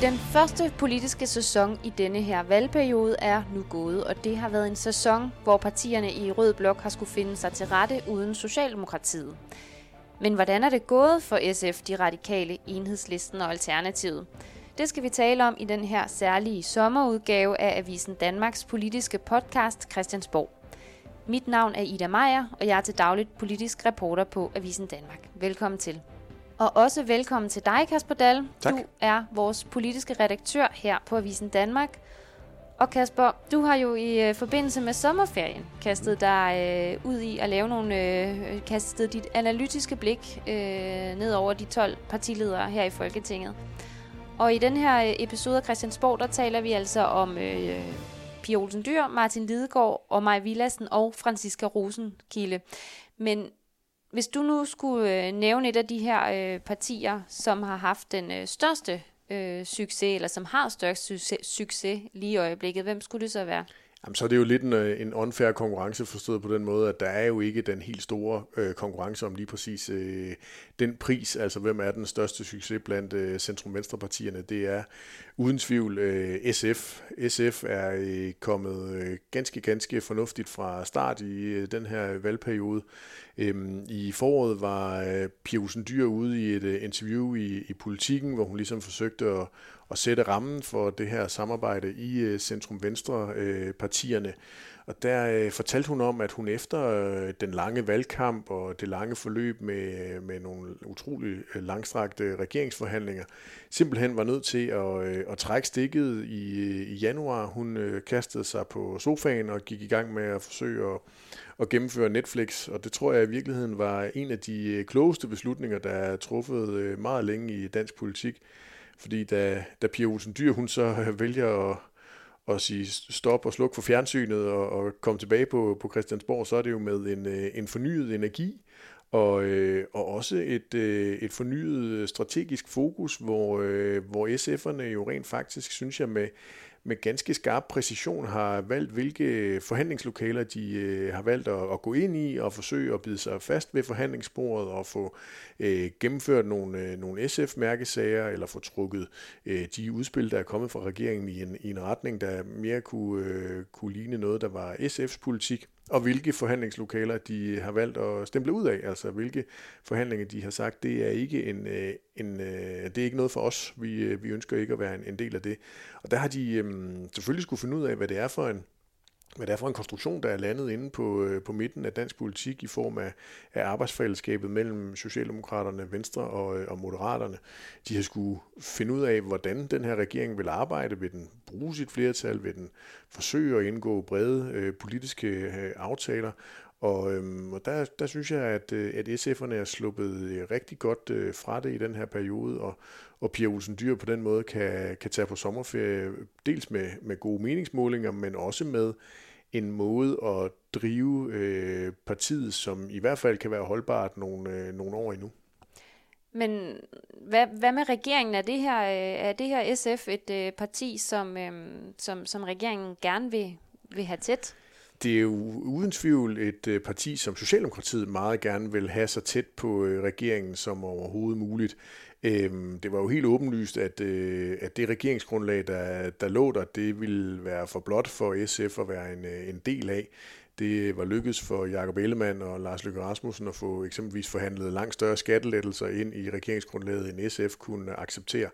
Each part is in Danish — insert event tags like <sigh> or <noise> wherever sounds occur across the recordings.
Den første politiske sæson i denne her valgperiode er nu gået, og det har været en sæson, hvor partierne i Rød Blok har skulle finde sig til rette uden Socialdemokratiet. Men hvordan er det gået for SF, de radikale, enhedslisten og Alternativet? Det skal vi tale om i den her særlige sommerudgave af Avisen Danmarks politiske podcast Christiansborg. Mit navn er Ida Meier, og jeg er til dagligt politisk reporter på Avisen Danmark. Velkommen til. Og også velkommen til dig, Kasper Dahl. Tak. Du er vores politiske redaktør her på Avisen Danmark. Og Kasper, du har jo i øh, forbindelse med sommerferien kastet dig øh, ud i at lave nogle, øh, kastet dit analytiske blik øh, ned over de 12 partiledere her i Folketinget. Og i den her øh, episode af Christiansborg, der taler vi altså om øh, Pia Olsen Dyr, Martin Lidegaard og Maj Villassen og Franziska Rosenkilde. Men hvis du nu skulle øh, nævne et af de her øh, partier, som har haft den øh, største øh, succes, eller som har størst succes, succes lige i øjeblikket, hvem skulle det så være? Jamen, så er det jo lidt en, øh, en unfair konkurrence forstået på den måde, at der er jo ikke den helt store øh, konkurrence om lige præcis øh, den pris, altså hvem er den største succes blandt øh, centrum-venstre-partierne. Det er uden tvivl øh, SF. SF er øh, kommet øh, ganske, ganske fornuftigt fra start i øh, den her valgperiode. Øhm, I foråret var øh, Pia Dyr ude i et øh, interview i, i Politiken, hvor hun ligesom forsøgte at, at sætte rammen for det her samarbejde i øh, centrum-venstre-partierne. Øh, og der øh, fortalte hun om, at hun efter øh, den lange valgkamp og det lange forløb med, øh, med nogle utrolig øh, langstrakte regeringsforhandlinger, simpelthen var nødt til at, øh, at trække stikket i, øh, i januar. Hun øh, kastede sig på sofaen og gik i gang med at forsøge at, at gennemføre Netflix, og det tror jeg i virkeligheden var en af de øh, klogeste beslutninger, der er truffet øh, meget længe i dansk politik. Fordi da, da Pia Olsen Dyr, hun så vælger at, at sige stop og sluk for fjernsynet og, og komme tilbage på, på Christiansborg, så er det jo med en, øh, en fornyet energi og, øh, og også et, øh, et fornyet strategisk fokus, hvor, øh, hvor SF'erne jo rent faktisk, synes jeg, med, med ganske skarp præcision har valgt, hvilke forhandlingslokaler de øh, har valgt at, at gå ind i og forsøge at bide sig fast ved forhandlingsbordet og få øh, gennemført nogle, øh, nogle SF-mærkesager eller få trukket øh, de udspil, der er kommet fra regeringen i en, i en retning, der mere kunne, øh, kunne ligne noget, der var SF's politik og hvilke forhandlingslokaler de har valgt at stemple ud af, altså hvilke forhandlinger de har sagt, det er ikke en, øh, en øh, det er ikke noget for os. Vi, øh, vi ønsker ikke at være en, en del af det. Og der har de øhm, selvfølgelig skulle finde ud af, hvad det er for en hvad det er for en konstruktion, der er landet inde på, øh, på midten af dansk politik i form af, af arbejdsfællesskabet mellem Socialdemokraterne, Venstre og, øh, og Moderaterne. De har skulle finde ud af, hvordan den her regering vil arbejde. Vil den bruge sit flertal? Vil den forsøge at indgå brede øh, politiske øh, aftaler? Og, øhm, og der, der synes jeg, at, øh, at SF'erne er sluppet rigtig godt øh, fra det i den her periode, og, og Pia Olsen Dyr på den måde kan, kan tage på sommerferie, dels med, med gode meningsmålinger, men også med en måde at drive øh, partiet, som i hvert fald kan være holdbart nogle, øh, nogle år endnu. Men hvad, hvad med regeringen? Er det her, er det her SF et øh, parti, som, øh, som, som regeringen gerne vil, vil have tæt? Det er jo uden tvivl et øh, parti, som Socialdemokratiet meget gerne vil have så tæt på øh, regeringen som overhovedet muligt. Øhm, det var jo helt åbenlyst, at, øh, at det regeringsgrundlag, der, der lå der, det ville være for blot for SF at være en, øh, en del af. Det var lykkedes for Jakob Ellemann og Lars Løkke Rasmussen at få eksempelvis forhandlet langt større skattelettelser ind i regeringsgrundlaget, end SF kunne acceptere.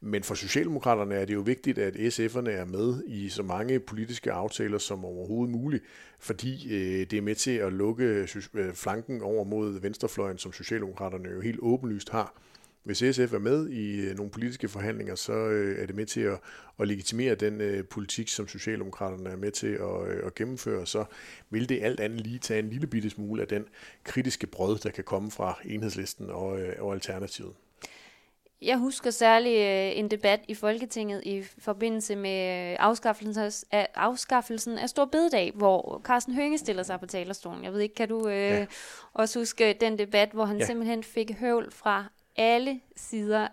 Men for Socialdemokraterne er det jo vigtigt, at SF'erne er med i så mange politiske aftaler som overhovedet muligt, fordi øh, det er med til at lukke øh, flanken over mod venstrefløjen, som Socialdemokraterne jo helt åbenlyst har. Hvis SF er med i øh, nogle politiske forhandlinger, så øh, er det med til at, at legitimere den øh, politik, som Socialdemokraterne er med til at, at gennemføre. Så vil det alt andet lige tage en lille bitte smule af den kritiske brød, der kan komme fra enhedslisten og, og Alternativet. Jeg husker særlig en debat i Folketinget i forbindelse med afskaffelsen af, afskaffelsen af Stor Bededag, hvor Carsten Hønge stiller sig på talerstolen. Jeg ved ikke, kan du øh, ja. også huske den debat, hvor han ja. simpelthen fik høvl fra alle sider øh,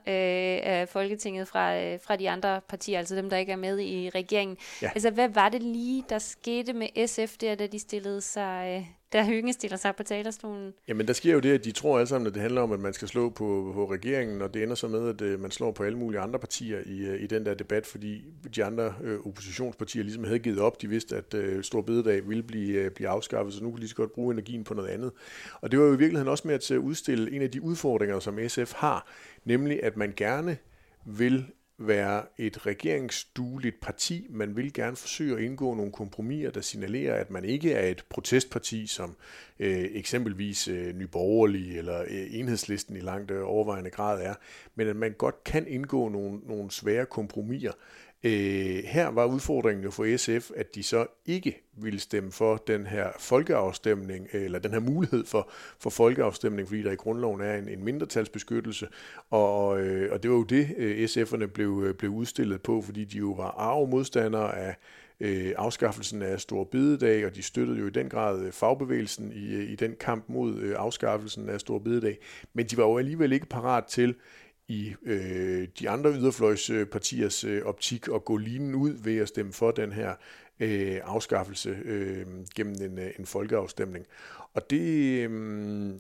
af Folketinget fra, øh, fra de andre partier, altså dem, der ikke er med i regeringen. Ja. Altså, hvad var det lige, der skete med SF der, da de stillede sig, øh, da Hønge stiller sig på talerstolen. Jamen, der sker jo det, at de tror alle sammen, at det handler om, at man skal slå på, på regeringen, og det ender så med, at øh, man slår på alle mulige andre partier i, øh, i den der debat, fordi de andre øh, oppositionspartier ligesom havde givet op. De vidste, at øh, Stor Bededag ville blive, øh, blive afskaffet, så nu kunne de så godt bruge energien på noget andet. Og det var jo i virkeligheden også med til at øh, udstille en af de udfordringer, som SF har, nemlig at man gerne vil være et regeringsdueligt parti. Man vil gerne forsøge at indgå nogle kompromiser, der signalerer, at man ikke er et protestparti, som øh, eksempelvis øh, Nyborgerlige eller øh, Enhedslisten i langt øh, overvejende grad er, men at man godt kan indgå nogle, nogle svære kompromiser, Øh, her var udfordringen jo for SF, at de så ikke ville stemme for den her folkeafstemning, eller den her mulighed for, for folkeafstemning, fordi der i grundloven er en, en mindretalsbeskyttelse, og, øh, og det var jo det, øh, SF'erne blev, øh, blev udstillet på, fordi de jo var arve modstandere af øh, afskaffelsen af Stor Bidedag, og de støttede jo i den grad øh, fagbevægelsen i, i den kamp mod øh, afskaffelsen af Stor Bidedag, men de var jo alligevel ikke parat til i øh, de andre yderfløjspartiers øh, optik at gå linen ud ved at stemme for den her øh, afskaffelse øh, gennem en, øh, en folkeafstemning. Og det, øh,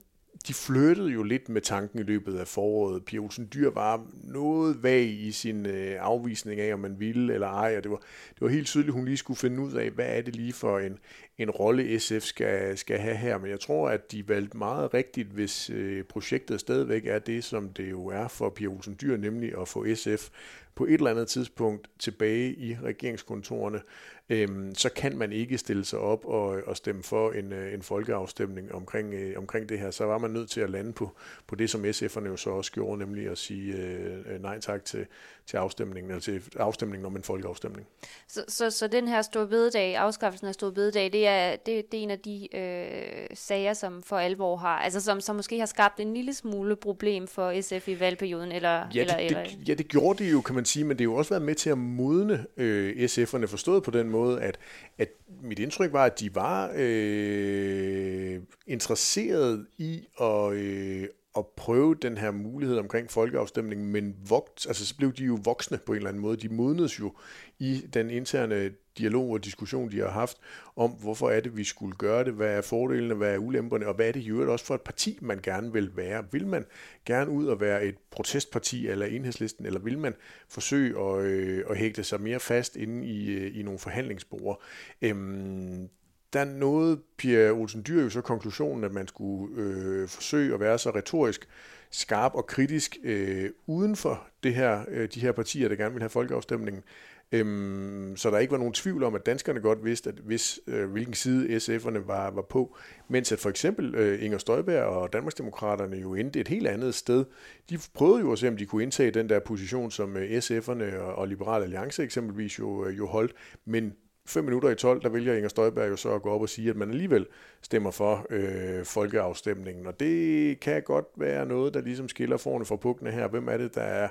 de flyttede jo lidt med tanken i løbet af foråret. Pia Olsen Dyr var noget vag i sin øh, afvisning af, om man ville eller ej, og det var, det var helt tydeligt, at hun lige skulle finde ud af, hvad er det lige for en, en rolle SF skal, skal have her. Men jeg tror, at de valgte meget rigtigt, hvis øh, projektet stadigvæk er det, som det jo er for Pia Olsen Dyr, nemlig at få SF på et eller andet tidspunkt tilbage i regeringskontorene, øhm, så kan man ikke stille sig op og, og stemme for en, øh, en folkeafstemning omkring, øh, omkring det her. Så var man nødt til at lande på, på det, som SF'erne jo så også gjorde, nemlig at sige øh, nej tak til, til afstemningen, eller til afstemningen om en folkeafstemning. Så, så, så den her store bededag, afskaffelsen af store bededag, det er, det, det er en af de øh, sager, som for alvor har, altså som, som måske har skabt en lille smule problem for SF i valgperioden, eller... Ja, det, eller, det, ja, det gjorde det jo, kan man sige, men det har jo også været med til at modne øh, SF'erne, forstået på den måde, at, at mit indtryk var, at de var øh, interesseret i at, øh, at prøve den her mulighed omkring folkeafstemningen, men vogt, altså så blev de jo voksne på en eller anden måde. De modnedes jo i den interne dialog og diskussion, de har haft om, hvorfor er det, vi skulle gøre det, hvad er fordelene, hvad er ulemperne, og hvad er det i øvrigt også for et parti, man gerne vil være. Vil man gerne ud og være et protestparti eller enhedslisten, eller vil man forsøge at, øh, at hægte sig mere fast inde i, øh, i nogle forhandlingsbord? Øhm, der nåede Pia Olsen Dyr jo så konklusionen, at man skulle øh, forsøge at være så retorisk skarp og kritisk øh, uden for det her, øh, de her partier, der gerne vil have folkeafstemningen, Øhm, så der ikke var nogen tvivl om, at danskerne godt vidste, at hvis, øh, hvilken side SF'erne var, var på, mens at for eksempel øh, Inger Støjberg og Danmarksdemokraterne jo endte et helt andet sted. De prøvede jo at se, om de kunne indtage den der position, som øh, SF'erne og, og Liberal Alliance eksempelvis jo, øh, jo holdt, men 5 minutter i 12, der vælger Inger Støjberg jo så at gå op og sige, at man alligevel stemmer for øh, folkeafstemningen. Og det kan godt være noget, der ligesom skiller forne fra pukkene her. Hvem er det, der er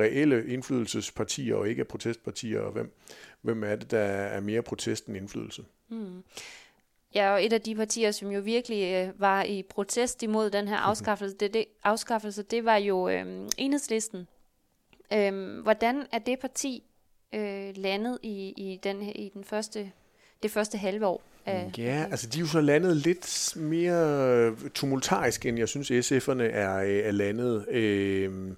reelle indflydelsespartier og ikke protestpartier, og hvem, hvem er det, der er mere protest end indflydelse? Mm. Ja, og et af de partier, som jo virkelig øh, var i protest imod den her <laughs> afskaffelse, det, det, afskaffelse, det var jo øh, enhedslisten. Øh, hvordan er det parti øh, landet i, i, den, i den første, det første halve år? Af, ja, altså de er jo så landet lidt mere tumultarisk, end jeg synes SF'erne er, øh, er landet. Øh,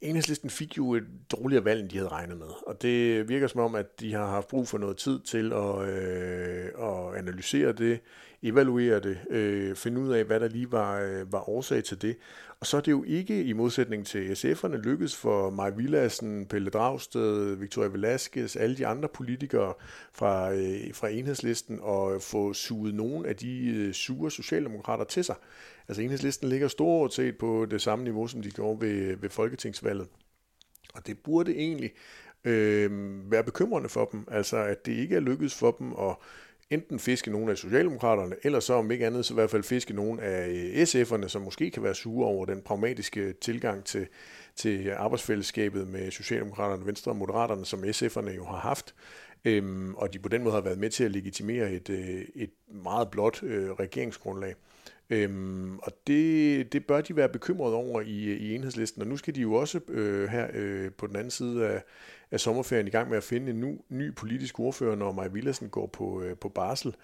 Enhedslisten fik jo et dårligere valg, end de havde regnet med. Og det virker som om, at de har haft brug for noget tid til at, øh, at analysere det, evaluere det, øh, finde ud af, hvad der lige var, øh, var årsag til det. Og så er det jo ikke i modsætning til SF'erne lykkedes for Maj Villassen, Pelle Dragsted, Victoria Velasquez, alle de andre politikere fra, øh, fra enhedslisten at få suget nogle af de øh, sure socialdemokrater til sig. Altså enhedslisten ligger stort set på det samme niveau, som de gjorde ved, ved folketingsvalget. Og det burde egentlig øh, være bekymrende for dem, altså at det ikke er lykkedes for dem at enten fiske nogle af Socialdemokraterne, eller så om ikke andet, så i hvert fald fiske nogle af øh, SF'erne, som måske kan være sure over den pragmatiske tilgang til, til arbejdsfællesskabet med Socialdemokraterne, Venstre og Moderaterne, som SF'erne jo har haft. Øhm, og de på den måde har været med til at legitimere et, øh, et meget blot øh, regeringsgrundlag. Øhm, og det, det bør de være bekymrede over i, øh, i enhedslisten, og nu skal de jo også øh, her øh, på den anden side af, er sommerferien i gang med at finde en ny, ny politisk ordfører, når Maja Villersen går på, øh, på barsel.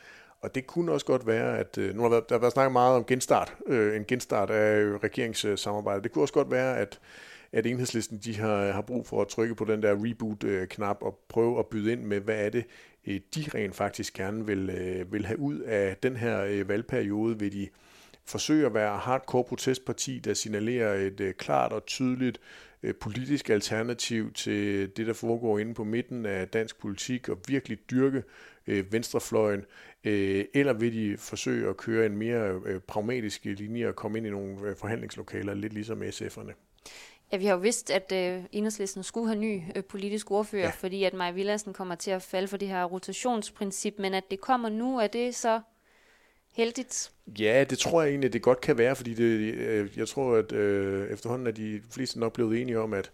Og det kunne også godt være, at øh, nu har der været, der har været snakket meget om genstart, øh, en genstart af regeringssamarbejdet. Det kunne også godt være, at at enhedslisten de har, har brug for at trykke på den der reboot-knap øh, og prøve at byde ind med, hvad er det, øh, de rent faktisk gerne vil, øh, vil have ud af den her øh, valgperiode. Vil de forsøge at være hardcore protestparti, der signalerer et øh, klart og tydeligt politisk alternativ til det, der foregår inde på midten af dansk politik, og virkelig dyrke venstrefløjen, eller vil de forsøge at køre en mere pragmatisk linje og komme ind i nogle forhandlingslokaler, lidt ligesom SF'erne? Ja, vi har jo vidst, at øh, enhedslisten skulle have ny øh, politisk ordfører, ja. fordi at Maja Villadsen kommer til at falde for det her rotationsprincip, men at det kommer nu, er det så heldigt? Ja, det tror jeg egentlig, det godt kan være, fordi det, øh, jeg tror, at øh, efterhånden er de fleste nok blevet enige om, at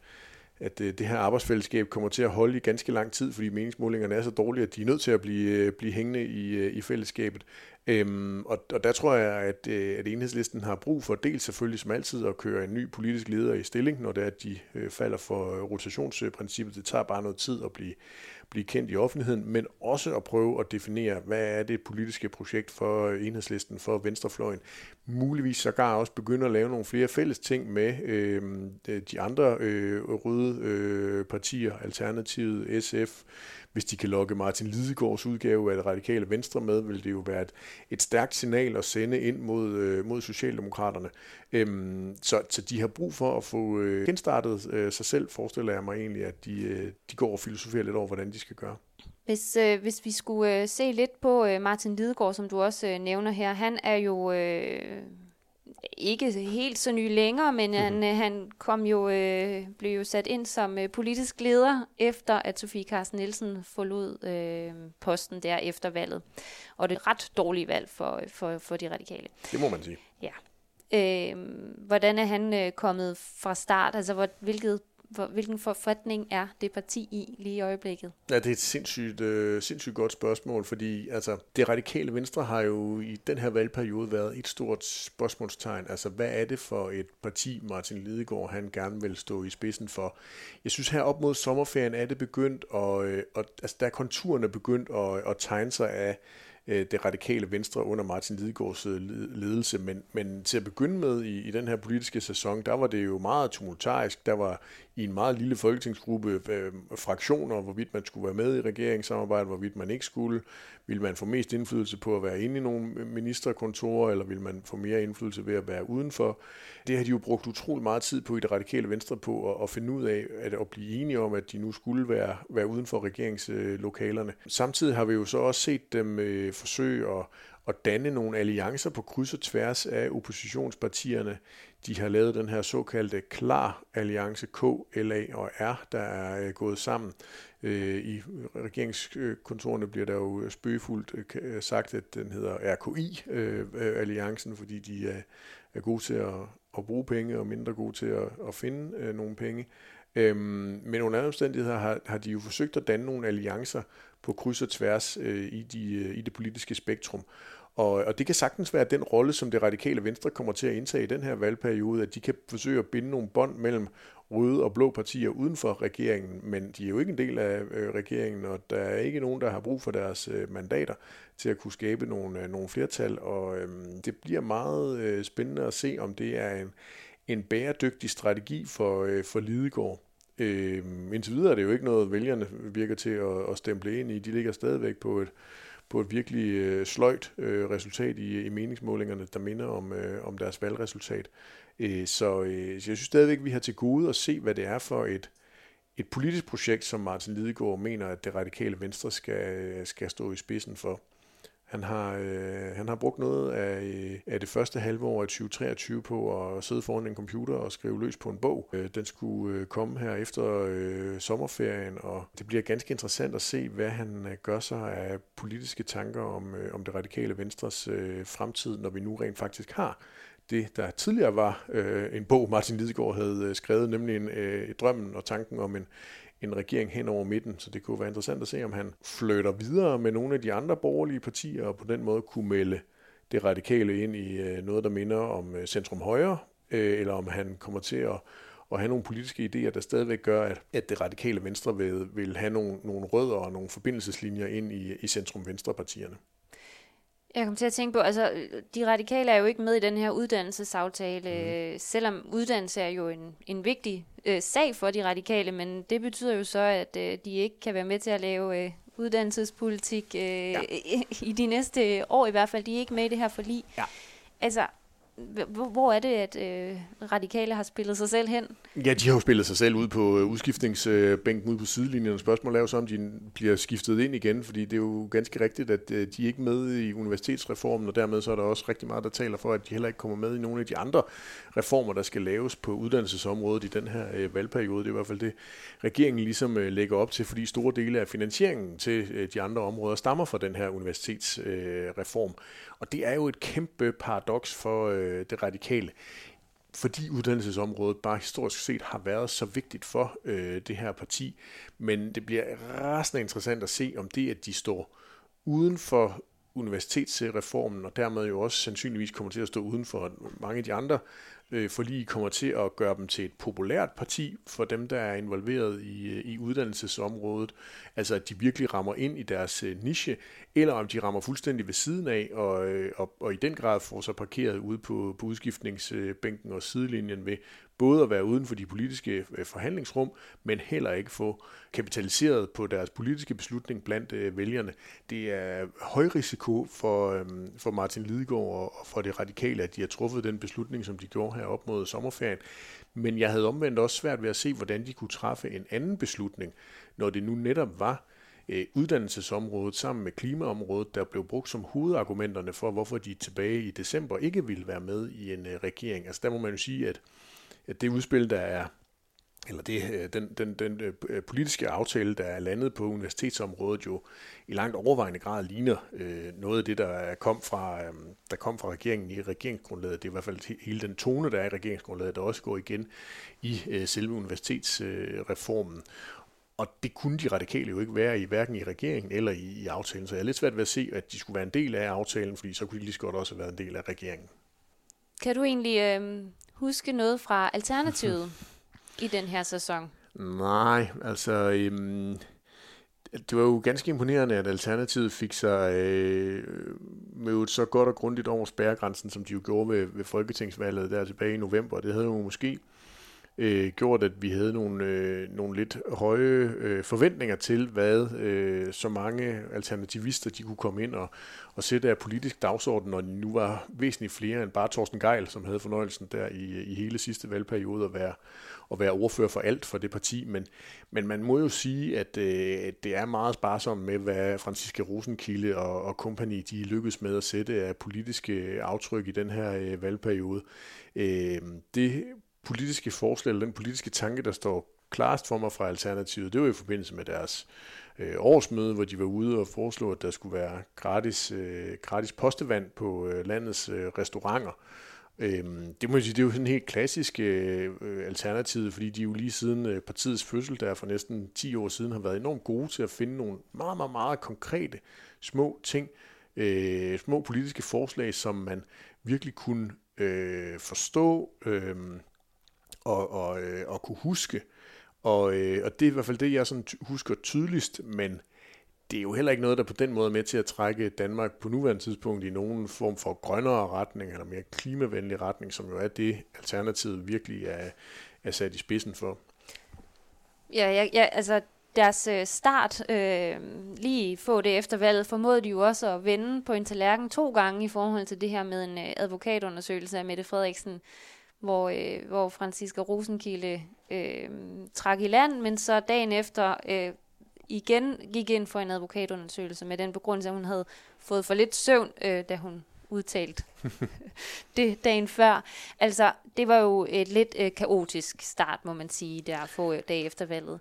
at øh, det her arbejdsfællesskab kommer til at holde i ganske lang tid, fordi meningsmålingerne er så dårlige, at de er nødt til at blive, øh, blive hængende i, øh, i fællesskabet. Øhm, og, og der tror jeg, at, at enhedslisten har brug for dels selvfølgelig som altid at køre en ny politisk leder i stilling, når det er, at de øh, falder for rotationsprincippet. Det tager bare noget tid at blive, blive kendt i offentligheden, men også at prøve at definere, hvad er det politiske projekt for enhedslisten, for venstrefløjen. Muligvis sågar også begynde at lave nogle flere fælles ting med øh, de andre øh, røde øh, partier, Alternativet, SF, hvis de kan lokke Martin Lidegaards udgave af det radikale venstre med, vil det jo være et, et stærkt signal at sende ind mod, øh, mod Socialdemokraterne. Øhm, så, så de har brug for at få øh, genstartet øh, sig selv, forestiller jeg mig egentlig, at de, øh, de går og filosoferer lidt over, hvordan de skal gøre. Hvis, øh, hvis vi skulle øh, se lidt på øh, Martin Lidegaard, som du også øh, nævner her, han er jo... Øh ikke helt så ny længere, men mm-hmm. han, øh, han kom jo, øh, blev jo sat ind som øh, politisk leder, efter at Sofie Carsten Nielsen forlod øh, posten der efter valget. Og det er et ret dårligt valg for, for, for de radikale. Det må man sige. Ja. Øh, hvordan er han øh, kommet fra start? Altså, hvor, hvilket hvilken forfatning er det parti i lige i øjeblikket? Ja, det er et sindssygt, øh, sindssygt godt spørgsmål, fordi altså, det radikale venstre har jo i den her valgperiode været et stort spørgsmålstegn. Altså, hvad er det for et parti, Martin Lidegaard han gerne vil stå i spidsen for? Jeg synes her op mod sommerferien er det begyndt, og, øh, og altså, der er konturerne begyndt at, at tegne sig af øh, det radikale venstre under Martin Lidegaards øh, ledelse. Men, men til at begynde med i, i den her politiske sæson, der var det jo meget tumultarisk. Der var i en meget lille folketingsgruppe øh, fraktioner, hvorvidt man skulle være med i regeringssamarbejdet, hvorvidt man ikke skulle. Vil man få mest indflydelse på at være inde i nogle ministerkontorer, eller vil man få mere indflydelse ved at være udenfor? Det har de jo brugt utrolig meget tid på i det radikale venstre på at, at finde ud af, at, at blive enige om, at de nu skulle være, være uden for regeringslokalerne. Samtidig har vi jo så også set dem øh, forsøge at, at danne nogle alliancer på kryds og tværs af oppositionspartierne. De har lavet den her såkaldte klar alliance K, LA og R, der er øh, gået sammen. Øh, I regeringskontorene bliver der jo spøgefuldt øh, sagt, at den hedder RKI-alliancen, fordi de er gode til at, at bruge penge og mindre gode til at, at finde nogle penge. Øhm, men under andre omstændigheder har, har de jo forsøgt at danne nogle alliancer på kryds og tværs i, de, i det politiske spektrum. Og, og det kan sagtens være den rolle, som det radikale venstre kommer til at indtage i den her valgperiode, at de kan forsøge at binde nogle bånd mellem røde og blå partier uden for regeringen, men de er jo ikke en del af øh, regeringen, og der er ikke nogen, der har brug for deres øh, mandater til at kunne skabe nogle, øh, nogle flertal, og øh, det bliver meget øh, spændende at se, om det er en, en bæredygtig strategi for, øh, for Lidegaard. Øh, indtil videre er det jo ikke noget, vælgerne virker til at, at stemple ind i. De ligger stadigvæk på et på et virkelig øh, sløjt øh, resultat i, i meningsmålingerne, der minder om, øh, om deres valgresultat. Øh, så, øh, så jeg synes stadigvæk, at vi har til gode at se, hvad det er for et, et politisk projekt, som Martin Lidegaard mener, at det radikale venstre skal, øh, skal stå i spidsen for. Han har, øh, han har brugt noget af, øh, af det første halve år af 2023 på at sidde foran en computer og skrive løs på en bog. Øh, den skulle øh, komme her efter øh, sommerferien, og det bliver ganske interessant at se, hvad han øh, gør sig af politiske tanker om, øh, om det radikale venstres øh, fremtid, når vi nu rent faktisk har det, der tidligere var øh, en bog, Martin Lidegaard havde øh, skrevet, nemlig en, øh, drømmen og tanken om en, en regering hen over midten, så det kunne være interessant at se, om han flytter videre med nogle af de andre borgerlige partier, og på den måde kunne melde det radikale ind i øh, noget, der minder om øh, centrum højre, øh, eller om han kommer til at, at have nogle politiske idéer, der stadigvæk gør, at, at det radikale venstre vil, vil have nogle, nogle rødder og nogle forbindelseslinjer ind i, i centrum-venstre-partierne. Jeg kom til at tænke på, altså de radikale er jo ikke med i den her uddannelsesaftale, mm. selvom uddannelse er jo en, en vigtig øh, sag for de radikale, men det betyder jo så, at øh, de ikke kan være med til at lave øh, uddannelsespolitik øh, ja. i de næste år i hvert fald. De er ikke med i det her forlig. Ja. Altså, hvor, hvor er det, at øh, radikale har spillet sig selv hen? Ja, de har jo spillet sig selv ud på øh, udskiftningsbænken ude på sidelinjen. Spørgsmålet er jo så, om de bliver skiftet ind igen, fordi det er jo ganske rigtigt, at øh, de er ikke med i universitetsreformen, og dermed så er der også rigtig meget, der taler for, at de heller ikke kommer med i nogle af de andre reformer, der skal laves på uddannelsesområdet i den her øh, valgperiode. Det er i hvert fald det, regeringen ligesom øh, lægger op til, fordi store dele af finansieringen til øh, de andre områder stammer fra den her universitetsreform. Og det er jo et kæmpe paradoks for øh, Øh, det radikale fordi uddannelsesområdet bare historisk set har været så vigtigt for øh, det her parti. Men det bliver rasende interessant at se, om det, at de står uden for universitetsreformen, og dermed jo også sandsynligvis kommer til at stå uden for mange af de andre øh, forlig, kommer til at gøre dem til et populært parti for dem, der er involveret i, øh, i uddannelsesområdet. Altså at de virkelig rammer ind i deres øh, niche, eller om de rammer fuldstændig ved siden af, og, øh, og, og i den grad får sig parkeret ude på, på udskiftningsbænken og sidelinjen ved både at være uden for de politiske øh, forhandlingsrum, men heller ikke få kapitaliseret på deres politiske beslutning blandt øh, vælgerne. Det er høj risiko for, øhm, for Martin Lidegaard og for det radikale, at de har truffet den beslutning, som de gjorde her op mod sommerferien. Men jeg havde omvendt også svært ved at se, hvordan de kunne træffe en anden beslutning, når det nu netop var øh, uddannelsesområdet sammen med klimaområdet, der blev brugt som hovedargumenterne for, hvorfor de tilbage i december ikke ville være med i en regering. Altså der må man jo sige, at det udspil, der er eller det, øh, den, den, den øh, øh, politiske aftale, der er landet på universitetsområdet, jo i langt overvejende grad ligner øh, noget af det, der kom, fra, øh, der kom fra regeringen i regeringsgrundlaget. Det er i hvert fald hele den tone, der er i regeringsgrundlaget, der også går igen i øh, selve universitetsreformen. Og det kunne de radikale jo ikke være i, hverken i regeringen eller i, i aftalen. Så jeg er lidt svært ved at se, at de skulle være en del af aftalen, fordi så kunne de lige så godt også have været en del af regeringen. Kan du egentlig øh, huske noget fra Alternativet <laughs> i den her sæson? Nej, altså... Øhm, det var jo ganske imponerende, at Alternativet fik sig øh, mødt så godt og grundigt over spærregrænsen, som de jo gjorde ved, ved Folketingsvalget der tilbage i november. Det havde jo måske øh, gjort, at vi havde nogle, øh, nogle lidt høje øh, forventninger til, hvad øh, så mange alternativister de kunne komme ind og, og sætte af politisk dagsorden, når de nu var væsentligt flere end bare Thorsten Geil, som havde fornøjelsen der i, i hele sidste valgperiode at være, at være ordfører for alt for det parti. Men, men man må jo sige, at øh, det er meget sparsomt med, hvad Franciske Rosenkilde og, og kompagni de lykkedes med at sætte af politiske aftryk i den her øh, valgperiode. Øh, det politiske forslag, eller den politiske tanke, der står klarest for mig fra Alternativet, det var i forbindelse med deres øh, årsmøde, hvor de var ude og foreslå, at der skulle være gratis, øh, gratis postevand på øh, landets øh, restauranter. Øhm, det må jeg sige, det er jo sådan helt klassisk øh, alternativ, fordi de jo lige siden øh, partiets fødsel, der for næsten 10 år siden, har været enormt gode til at finde nogle meget, meget, meget konkrete små ting, øh, små politiske forslag, som man virkelig kunne øh, forstå, øh, og, og, øh, og kunne huske. Og, øh, og det er i hvert fald det, jeg sådan husker tydeligst, men det er jo heller ikke noget, der på den måde er med til at trække Danmark på nuværende tidspunkt i nogen form for grønnere retning, eller mere klimavenlig retning, som jo er det, Alternativet virkelig er, er sat i spidsen for. Ja, ja, ja altså deres øh, start, øh, lige få det efter valget, formåede de jo også at vende på en tallerken to gange i forhold til det her med en øh, advokatundersøgelse af Mette Frederiksen hvor, øh, hvor Franziska Rosenkilde øh, trak i land, men så dagen efter øh, igen gik ind for en advokatundersøgelse med den begrundelse, at hun havde fået for lidt søvn, øh, da hun udtalt <laughs> det dagen før. Altså, det var jo et lidt øh, kaotisk start, må man sige, der få dage efter valget.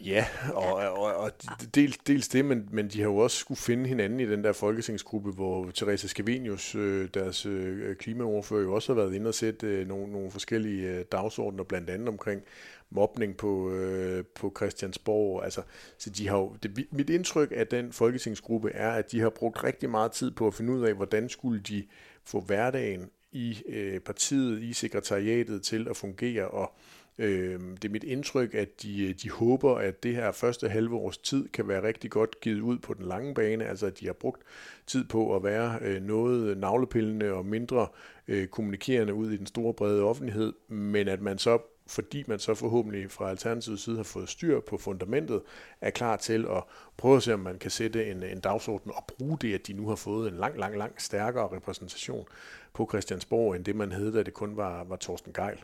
Ja, og, og, og dels, dels det, men, men de har jo også skulle finde hinanden i den der folketingsgruppe, hvor Teresa Scavenius, øh, deres øh, klimaoverfører, jo også har været inde og sætte øh, nogle, nogle forskellige dagsordner, blandt andet omkring mobning på, på Christiansborg. Altså, så de har jo, det, mit indtryk af den folketingsgruppe er, at de har brugt rigtig meget tid på at finde ud af, hvordan skulle de få hverdagen i partiet, i sekretariatet til at fungere, og Øh, det er mit indtryk, at de, de håber, at det her første halve års tid kan være rigtig godt givet ud på den lange bane, altså at de har brugt tid på at være øh, noget navlepillende og mindre øh, kommunikerende ud i den store brede offentlighed, men at man så fordi man så forhåbentlig fra Alternativets side har fået styr på fundamentet, er klar til at prøve at se, om man kan sætte en, en dagsorden og bruge det, at de nu har fået en lang, lang, lang stærkere repræsentation på Christiansborg, end det man havde, da det kun var, var Torsten Geil.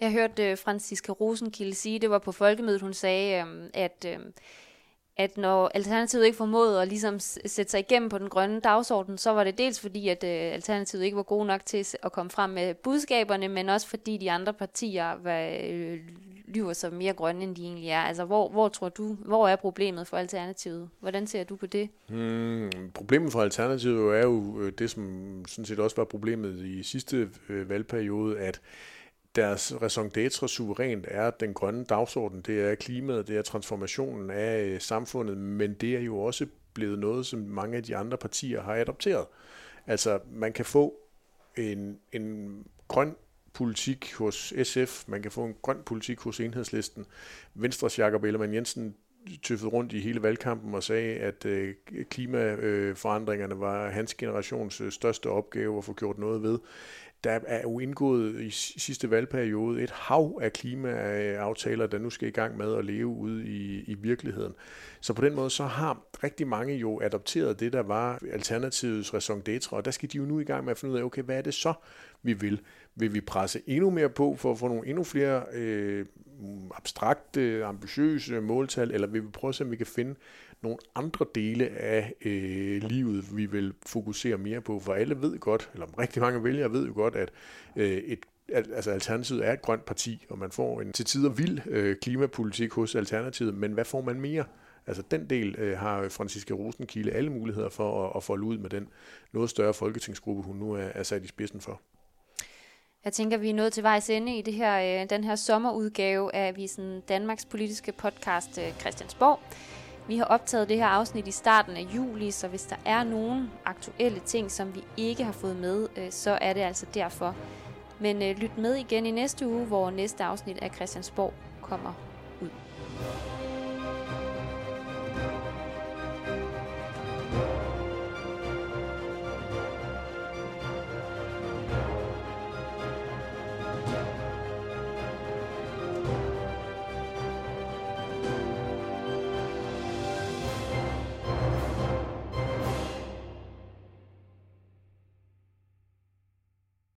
Jeg hørte uh, øh, Franziska Rosenkilde sige, det var på folkemødet, hun sagde, um, at, um, at når Alternativet ikke formåede at ligesom sætte sig igennem på den grønne dagsorden, så var det dels fordi, at uh, Alternativet ikke var gode nok til at komme frem med budskaberne, men også fordi de andre partier var, uh, lyver så mere grønne, end de egentlig er. Altså, hvor, hvor tror du, hvor er problemet for Alternativet? Hvordan ser du på det? Hmm, problemet for Alternativet er jo det, som sådan set også var problemet i sidste valgperiode, at deres raison d'être suverænt er den grønne dagsorden, det er klimaet, det er transformationen af øh, samfundet, men det er jo også blevet noget, som mange af de andre partier har adopteret. Altså, man kan få en, en grøn politik hos SF, man kan få en grøn politik hos Enhedslisten. Venstres Jakob Ellemann Jensen tøffede rundt i hele valgkampen og sagde, at øh, klimaforandringerne var hans generations øh, største opgave at få gjort noget ved der er jo indgået i sidste valgperiode et hav af klimaaftaler, der nu skal i gang med at leve ude i, i virkeligheden. Så på den måde så har rigtig mange jo adopteret det, der var Alternativets raison d'etre, og der skal de jo nu i gang med at finde ud af, okay, hvad er det så, vi vil? Vil vi presse endnu mere på for at få nogle endnu flere øh, abstrakte, ambitiøse måltal, eller vil vi prøve at se, om vi kan finde nogle andre dele af øh, livet, vi vil fokusere mere på, for alle ved godt, eller rigtig mange vælgere ved jo godt, at øh, et altså Alternativet er et grønt parti, og man får en til tider vild øh, klimapolitik hos Alternativet, men hvad får man mere? Altså den del øh, har Franciska Rosenkilde alle muligheder for at, at folde ud med den noget større folketingsgruppe, hun nu er, er sat i spidsen for. Jeg tænker, vi er nået til vejs ende i det her, øh, den her sommerudgave af Avisen Danmarks politiske podcast øh, Christiansborg. Vi har optaget det her afsnit i starten af juli, så hvis der er nogle aktuelle ting, som vi ikke har fået med, øh, så er det altså derfor. Men øh, lyt med igen i næste uge, hvor næste afsnit af Christiansborg kommer ud.